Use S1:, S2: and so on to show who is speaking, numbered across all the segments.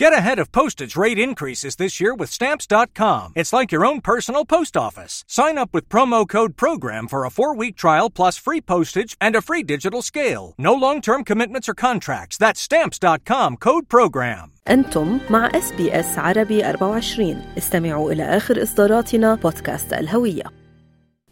S1: Get ahead of postage rate increases this year with Stamps.com. It's like your own personal post office. Sign up with promo code PROGRAM for a four week trial plus free postage and a free digital scale. No long term commitments or contracts. That's Stamps.com code PROGRAM.
S2: أنتم مع اس بي اس عربي 24 استمعوا إلى آخر إصداراتنا بودكاست الهوية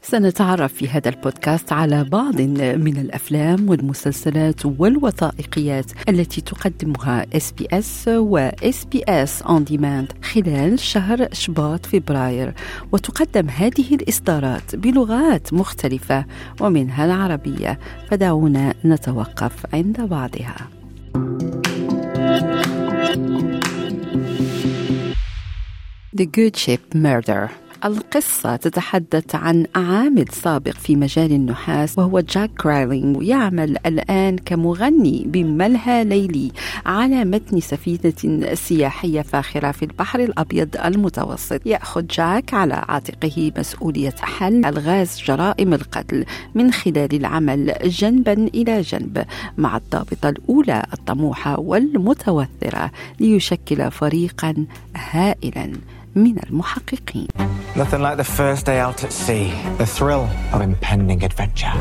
S3: سنتعرف في هذا البودكاست على بعض من الأفلام والمسلسلات والوثائقيات التي تقدمها SBS و SBS On Demand خلال شهر شباط فبراير. وتقدم هذه الإصدارات بلغات مختلفة ومنها العربية. فدعونا نتوقف عند بعضها. The Good Ship Murder. القصة تتحدث عن عامل سابق في مجال النحاس وهو جاك كرايلينج ويعمل الآن كمغني بملهى ليلي على متن سفينة سياحية فاخرة في البحر الأبيض المتوسط. يأخذ جاك على عاتقه مسؤولية حل ألغاز جرائم القتل من خلال العمل جنبا إلى جنب مع الضابطة الأولى الطموحة والمتوثرة ليشكل فريقا هائلا. من المحققين
S4: Nothing like the first day out at sea, the thrill of impending adventure.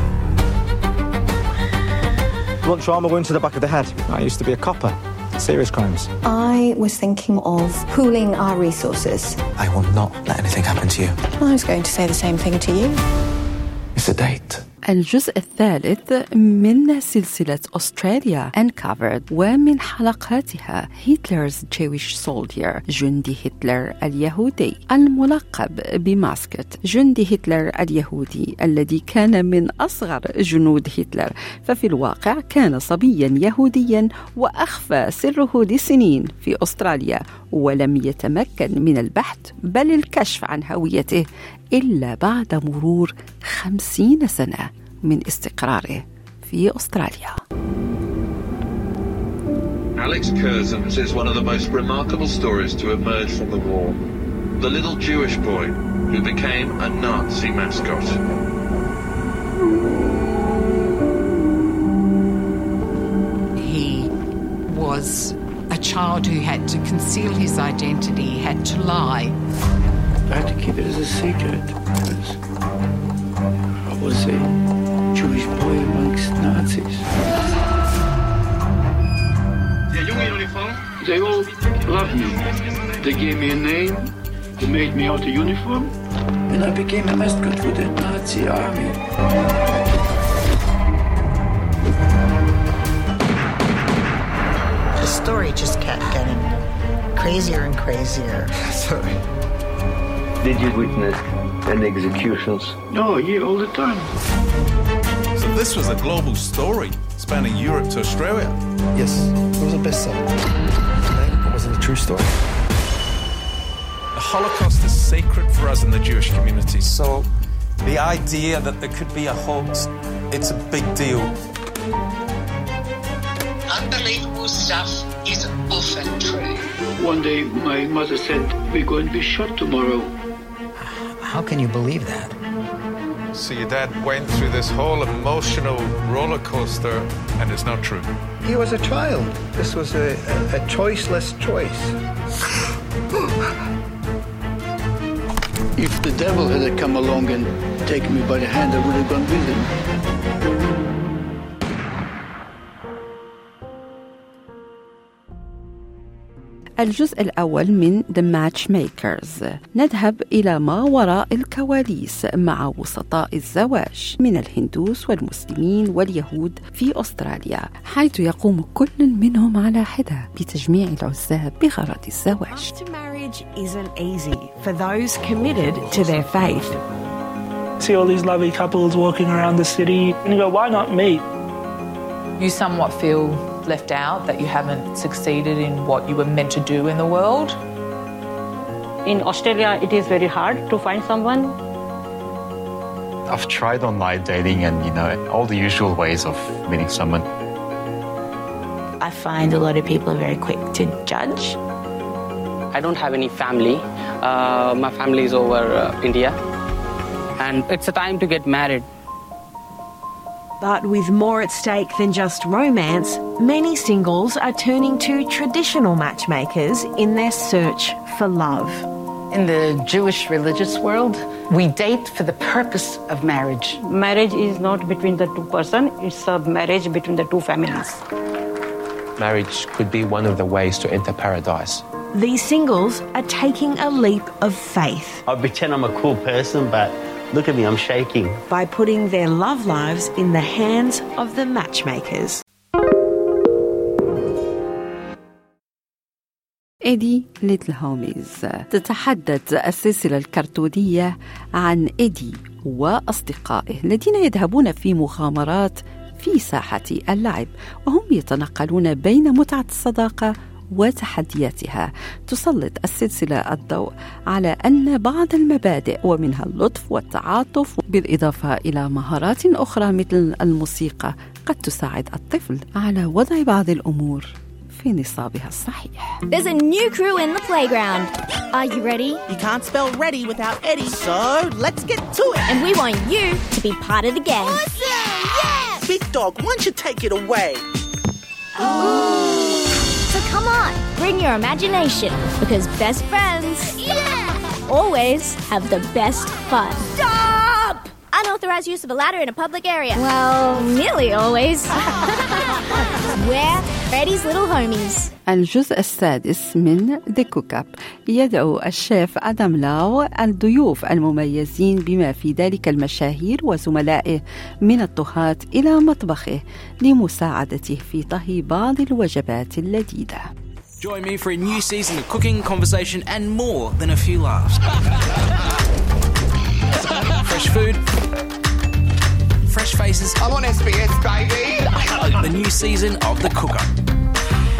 S4: Blunt trauma wound to the back of the head. I used to be a copper. Serious crimes.
S5: I was thinking of pooling our resources.
S4: I will not let anything happen to you.
S5: I was going to say the same thing to you.
S4: It's a date.
S3: الجزء الثالث من سلسلة أستراليا Uncovered ومن حلقاتها هتلرز جويش سولدير جندي هتلر اليهودي. الملقب بماسكت جندي هتلر اليهودي الذي كان من أصغر جنود هتلر. ففي الواقع كان صبيا يهوديا وأخفى سره لسنين في أستراليا ولم يتمكن من البحث بل الكشف عن هويته إلا بعد مرور خمسين سنة. من استقراره في أستراليا
S6: Alex Curzons is one of the most remarkable stories to emerge from the war. The little Jewish boy who became a Nazi mascot.
S7: He was a child who had to conceal his identity, had to lie.
S8: I had to keep it as a secret because I was a Jewish boy amongst Nazis. They all loved me. They gave me a name. They made me out a uniform. And I became a mascot for the Nazi army.
S9: The story just kept getting crazier and crazier.
S4: Sorry.
S10: Did you witness any executions?
S8: No, yeah, all the time.
S11: So this was a global story spanning Europe to Australia.
S12: Yes, it was a bestseller. It wasn't a true story.
S11: The Holocaust is sacred for us in the Jewish community.
S13: So the idea that there could be a hoax, it's a big deal.
S14: Unbelievable stuff is often true.
S8: One day, my mother said, We're going to be shot tomorrow.
S9: How can you believe that?
S11: So your dad went through this whole emotional roller coaster, and it's not true.
S12: He was a child. This was a, a, a choiceless choice.
S8: If the devil had come along and taken me by the hand, I would have gone with him.
S3: الجزء الأول من The Matchmakers نذهب إلى ما وراء الكواليس مع وسطاء الزواج من الهندوس والمسلمين واليهود في أستراليا حيث يقوم كل منهم على حدة بتجميع العزاب بغرض الزواج
S15: marriage isn't easy for those committed to their faith.
S16: See all these lovely couples walking around the city and you go, why not me?
S17: You somewhat feel left out, that you haven't succeeded in what you were meant to do in the world?
S18: In Australia, it is very hard to find someone.
S19: I've tried online dating and, you know, all the usual ways of meeting someone.
S20: I find a lot of people are very quick to judge.
S1: I don't have any family. Uh, my family is over uh, India. And it's a time to get married.
S15: But with more at stake than just romance, many singles are turning to traditional matchmakers in their search for love.
S17: In the Jewish religious world, we date for the purpose of marriage.
S18: Marriage is not between the two person, it's a marriage between the two families.
S21: Marriage could be one of the ways to enter paradise.
S15: These singles are taking a leap of faith
S22: I pretend I'm a cool person, but look at me, I'm shaking.
S15: by putting their love lives in the hands of the matchmakers.
S3: إيدي ليتل هوميز تتحدث السلسلة الكرتونية عن إيدي وأصدقائه الذين يذهبون في مغامرات في ساحة اللعب وهم يتنقلون بين متعة الصداقة وتحدياتها تسلط السلسلة الضوء على أن بعض المبادئ ومنها اللطف والتعاطف بالإضافة إلى مهارات أخرى مثل الموسيقى قد تساعد الطفل على وضع بعض الأمور في نصابها الصحيح
S23: There's a new crew in the playground. Are you ready?
S24: You can't spell ready without Eddie, so let's get to it.
S23: And we want you to be part of the gang.
S24: Awesome! Yeah! Big dog, why don't you take it away?
S23: So come on, bring your imagination because best friends always have the best fun. Stop! Unauthorized use of a ladder in a public area. Well, nearly always. We're Freddy's little homies.
S3: الجزء السادس من ذا كوك اب يدعو الشيف آدم لاو الضيوف المميزين بما في ذلك المشاهير وزملائه من الطهاة إلى مطبخه لمساعدته في طهي بعض الوجبات اللذيذه
S25: Join me for a new season of cooking, conversation, and more than a few laughs. Fresh food, fresh faces.
S26: I'm on SBS, baby.
S25: The new season of The Cook Up.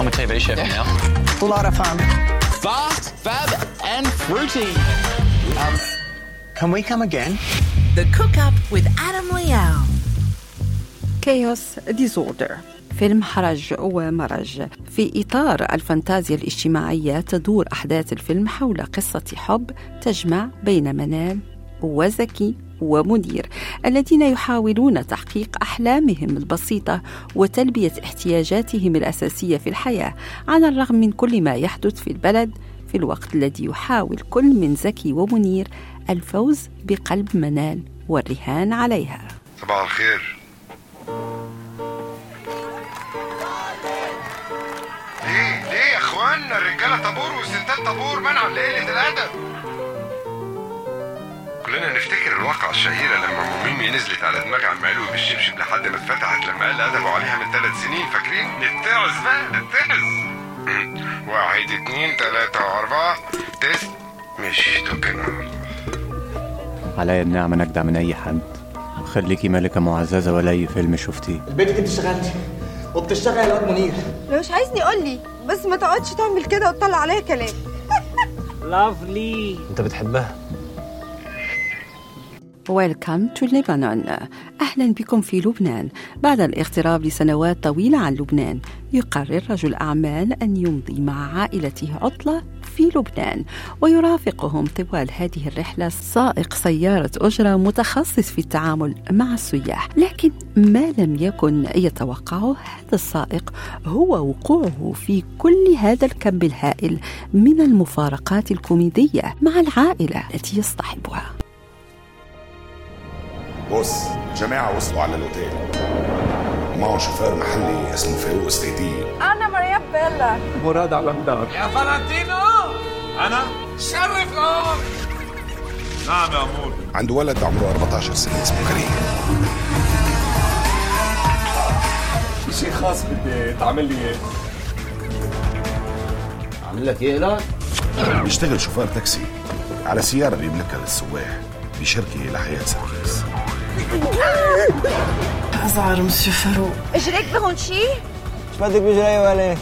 S19: I'm a TV chef now.
S26: A lot of fun. Fast, fab, and fruity. Um, can we come again?
S9: The Cook Up with Adam Liao.
S3: Chaos Disorder فيلم هرج ومرج في إطار الفانتازيا الاجتماعية تدور أحداث الفيلم حول قصة حب تجمع بين منال وزكي ومنير الذين يحاولون تحقيق أحلامهم البسيطة وتلبية احتياجاتهم الأساسية في الحياة على الرغم من كل ما يحدث في البلد في الوقت الذي يحاول كل من زكي ومنير الفوز بقلب منال والرهان عليها.
S27: صباح الخير. ليه؟ ليه يا اخوانا الرجالة طابور والستات طابور منعا لقله الادب كلنا نفتكر الواقعة الشهيرة لما ميمي نزلت على دماغ عم علوي بالشبشب لحد ما اتفتحت لما قال أدبوا عليها من ثلاث سنين فاكرين؟ نتعظ بقى نتعظ. واحد اتنين تلاتة أربعة تس مش توكنا
S19: عليا النعمة نجدع من أي حد. خليكي ملكة معززة ولا أي فيلم شفتيه.
S12: بنتك أنت اشتغلتي وبتشتغل يا واد منير.
S28: لو مش عايزني قول لي بس ما تقعدش تعمل كده وتطلع عليا كلام.
S12: لافلي
S19: أنت بتحبها؟
S3: Welcome to Lebanon. أهلا بكم في لبنان. بعد الاغتراب لسنوات طويلة عن لبنان يقرر رجل أعمال أن يمضي مع عائلته عطلة في لبنان ويرافقهم طوال هذه الرحلة سائق سيارة أجرة متخصص في التعامل مع السياح. لكن ما لم يكن يتوقعه هذا السائق هو وقوعه في كل هذا الكم الهائل من المفارقات الكوميدية مع العائلة التي يصطحبها.
S29: بص الجماعة وصلوا على الأوتيل. ومعه شوفير محلي اسمه فاروق السيدي
S28: أنا مريم بيلا.
S29: مراد على الدار.
S26: يا فلانتينو! أنا شرف الأمر نعم يا أمور
S29: عنده ولد عمره 14 سنة اسمه كريم.
S12: في شيء خاص بدي تعمل لي إياه.
S29: عامل لك إيه لا؟ بيشتغل شوفير تاكسي على سيارة بيملكها للسواح بشركة لحياة سركيس
S28: أزعر مسيو فاروق. اجريك بهون شي؟
S12: إيش بدك بجري ولا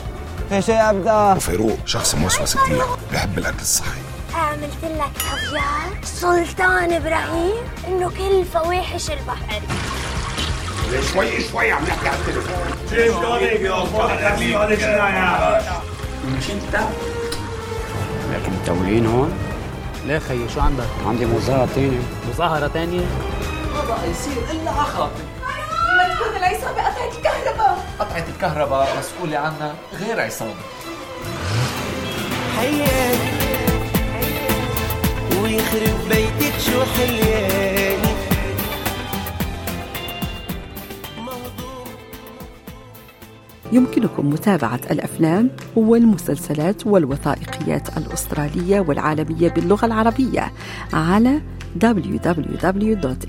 S12: في شيء ابدا؟
S29: وفاروق شخص موسوس كتير بحب الأكل الصحي.
S23: عملت لك خفيار سلطان إبراهيم إنه كل فواحش البحر.
S29: شوي شوي عم نحكي على التليفون.
S12: مش أنت؟
S30: لكن متولين هون؟
S12: ليه خيي شو عندك؟
S30: عندي مظاهرة تانية.
S12: مظاهرة تانية؟ ما بقى يصير إلا على خاطر
S31: هذا العصابة قطعت الكهرباء.
S32: قطعة الكهرباء مسؤولة عنها غير عصابة.
S33: حياك ويخرب بيتك شو حلياني.
S3: يمكنكم متابعة الأفلام والمسلسلات والوثائقيات الأسترالية والعالمية باللغة العربية على www.sbs.com.au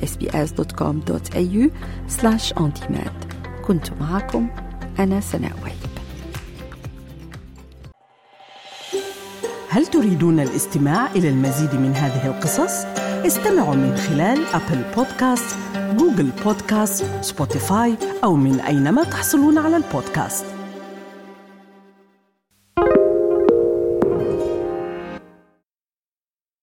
S3: on demand. كنت معكم أنا سناء وهيب.
S34: هل تريدون الاستماع إلى المزيد من هذه القصص؟ استمعوا من خلال أبل بودكاست، Google Podcast، Spotify أو من أينما تحصلون على البودكاست.